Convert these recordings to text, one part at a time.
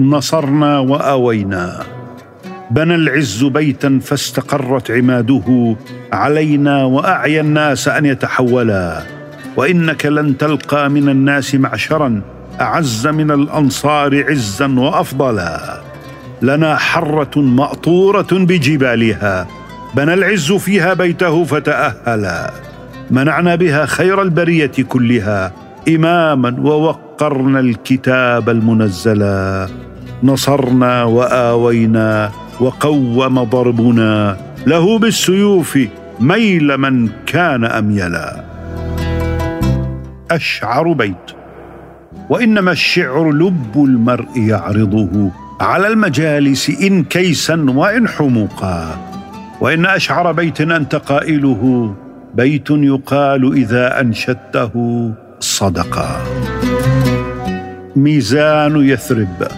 نصرنا وآوينا بنى العز بيتا فاستقرت عماده علينا وأعيا الناس أن يتحولا وإنك لن تلقى من الناس معشرا أعز من الأنصار عزا وأفضلا. لنا حرة مأطورة بجبالها بنى العز فيها بيته فتأهلا. منعنا بها خير البرية كلها. إماما ووقرنا الكتاب المنزلا نصرنا وآوينا وقوم ضربنا. له بالسيوف ميل من كان أميلا. أشعر بيت. وإنما الشعر لب المرء يعرضه. على المجالس إن كيسا وإن حموقا. وإن أشعر بيت أنت قائله. بيت يقال إذا أنشدته صدقا. ميزان يثرب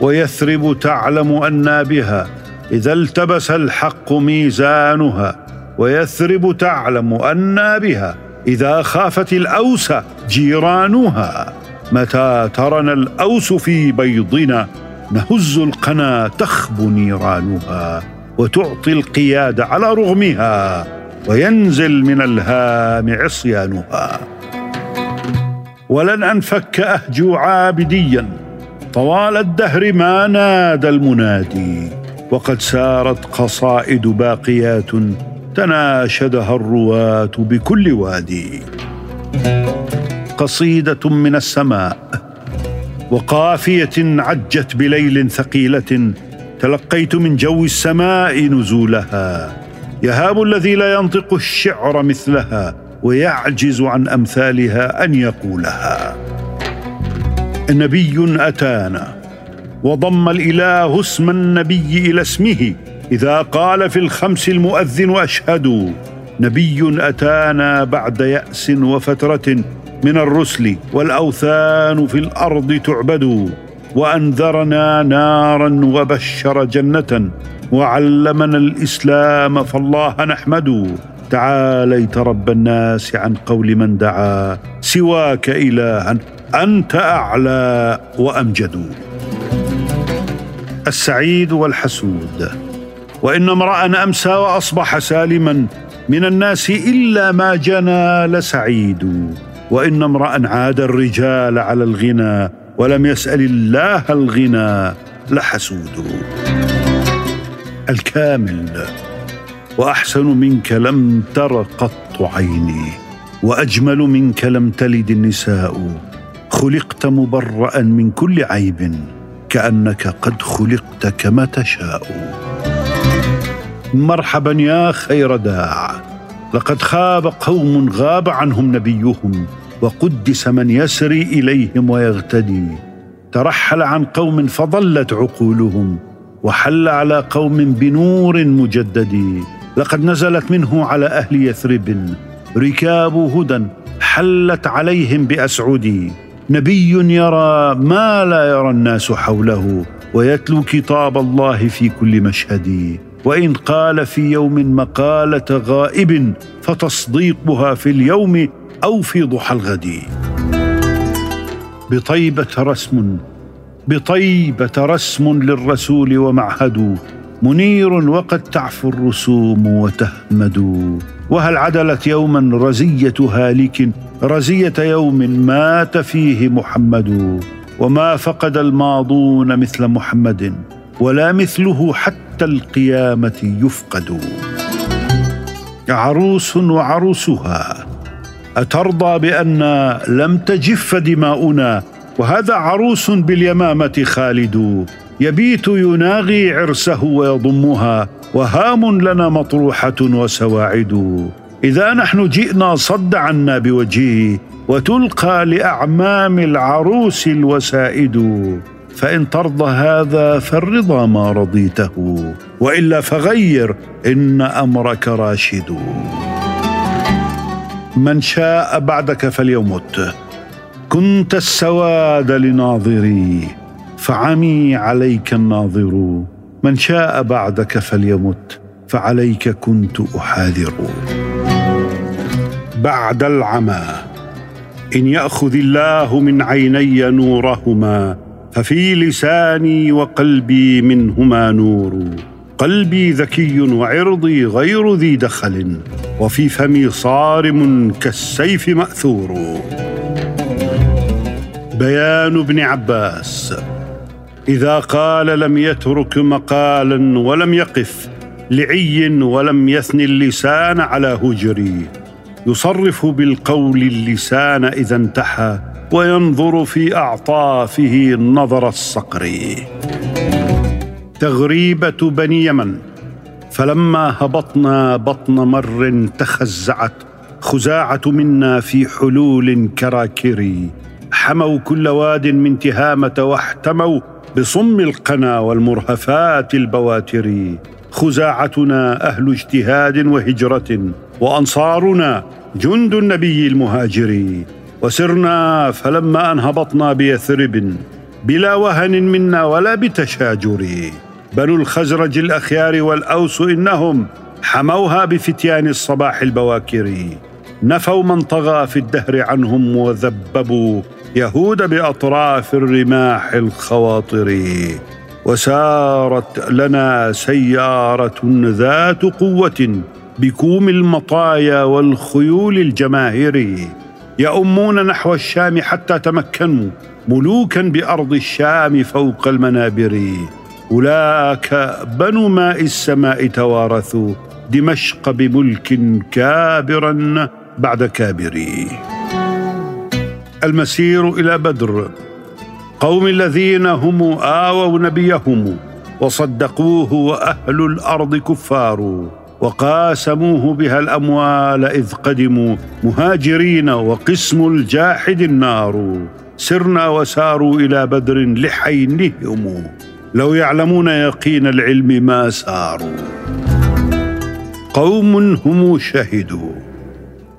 ويثرب تعلم أنا بها. إذا التبس الحق ميزانها ويثرب تعلم أنا بها. إذا خافت الأوس جيرانها. متى ترنا الأوس في بيضنا نهز القنا تخب نيرانها. وتعطي القياد على رغمها. وينزل من الهام عصيانها. ولن أنفك اهجو عابديا. طوال الدهر ما نادى المنادي. وقد سارت قصائد باقيات تناشدها الرواة بكل وادي. قصيدة من السماء وقافية عجت بليل ثقيلة تلقيت من جو السماء نزولها. يهاب الذي لا ينطق الشعر مثلها ويعجز عن أمثالها أن يقولها. نبي أتانا وضم الإله اسم النبي إلى اسمه إذا قال في الخمس المؤذن أشهد. نبي أتانا بعد يأس وفترة من الرسل والأوثان في الأرض تعبد. وأنذرنا نارا وبشر جنة وعلمنا الإسلام فالله نحمد تعاليت رب الناس عن قول من دعا سواك إلها أنت أعلى وأمجد. السعيد والحسود. وإن امرأ أمسى وأصبح سالما من الناس إلا ما جنى لسعيد. وإن امرأ عاد الرجال على الغنى ولم يسأل الله الغنى لحسود الكامل وأحسن منك لم تر قط عيني وأجمل منك لم تلد النساء. خلقت مبرأ من كل عيب كأنك قد خلقت كما تشاء. مرحبا يا خير داع لقد خاب قوم غاب عنهم نبيهم وقدس من يسري إليهم ويغتدي. ترحل عن قوم فضلت عقولهم وحل على قوم بنور مجدد. لقد نزلت منه على أهل يثرب ركاب هدى حلت عليهم بأسعد. نبي يرى ما لا يرى الناس حوله ويتلو كتاب الله في كل مشهد. وإن قال في يوم مقالة غائب فتصديقها في اليوم أو في ضحى الغد. بطيبة رسم بطيبة رسم للرسول ومعهد منير وقد تعفو الرسوم وتهمد. وهل عدلت يوما رزية هالك رزية يوم مات فيه محمد. وما فقد الماضون مثل محمد ولا مثله حتى القيامة يفقد. عروس وعروسها أترضى بأن لم تجف دماؤنا؟ وهذا عروس باليمامة خالد. يبيت يناغي عرسه ويضمها وهام لنا مطروحة وسواعد. إذا نحن جئنا صد عنا بوجهه وتلقى لأعمام العروس الوسائد. فإن ترضى هذا فالرضا ما رضيته وإلا فغير إن أمرك راشد. من شاء بعدك فليمت. كنت السواد لناظري فعمي عليك الناظر. من شاء بعدك فليمت فعليك كنت أحاذر. بعد العمى إن يأخذ الله من عيني نورهما ففي لساني وقلبي منهما نور. قلبي ذكي وعرضي غير ذي دخل. وفي فمي صارم كالسيف مأثور. بيان ابن عباس. إذا قال لم يترك مقالا ولم يقف لعي ولم يثني اللسان على هجري. يصرف بالقول اللسان إذا انتحى. وينظر في أعطافه نظر الصقر. تغريبة بني يمن فلما هبطنا بطن مر تخزعت خزاعة منا في حلول كراكري حموا كل واد من تهامة واحتموا بصم القنا والمرهفات البواتر. خزاعتنا أهل اجتهاد وهجرة وأنصارنا جند النبي المهاجر. وسرنا فلما ان هبطنا بيثرب بلا وهن منا ولا بتشاجر. بنو الخزرج الأخيار والأوس إنهم حموها بفتيان الصباح البواكر. نفوا من طغى في الدهر عنهم وذببوا يهود بأطراف الرماح الخواطر. وسارت لنا سيارة ذات قوة بكوم المطايا والخيول الجماهير. يؤمون نحو الشام حتى تمكنوا ملوكا بأرض الشام فوق المنابر. أولئك بنو ماء السماء توارثوا دمشق بملك كابرا بعد كابر المسير إلى بدر. قوم الذين هم آووا نبيهم وصدقوه وأهل الأرض كفار. وقاسموه بها الأموال إذ قدموا مهاجرين وقسم الجاحد النار. سرنا وساروا إلى بدر لحينهم. لو يعلمون يقين العلم ما ساروا. قوم هم شهدوا.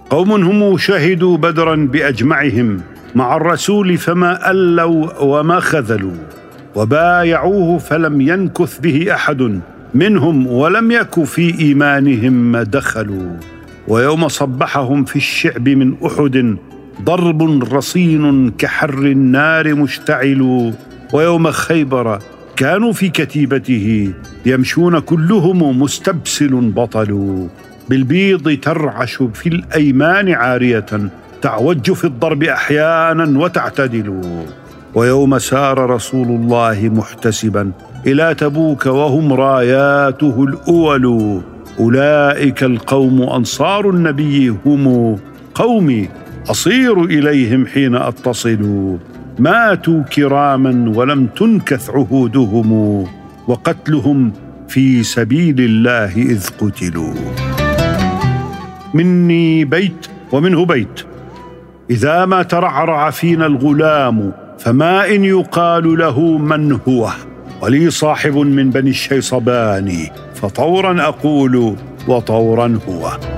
قوم هم شهدوا بدرا بأجمعهم مع الرسول فما ألوا وما خذلوا. وبايعوه فلم ينكث به أحد. منهم ولم يك في إيمانهم دخلوا. ويوم صبحهم في الشعب من أحد ضرب رصين كحر النار مشتعل. ويوم خيبر كانوا في كتيبته يمشون كلهم مستبسل بطل. بالبيض ترعش في الأيمان عارية تعوج في الضرب أحيانا وتعتدل. ويوم سار رسول الله محتسبا إلى تبوك وهم راياته الأول. أولئك القوم أنصار النبي هم قومي. أصير إليهم حين أتصل. ماتوا كراما ولم تنكث عهودهم. وقتلهم في سبيل الله إذ قتلوا. مني بيت ومنه بيت. إذا ما ترعرع فينا الغلام فما إن يقال له من هو. ولي صاحب من بني الشيصبان فطورا أقول وطورا هو.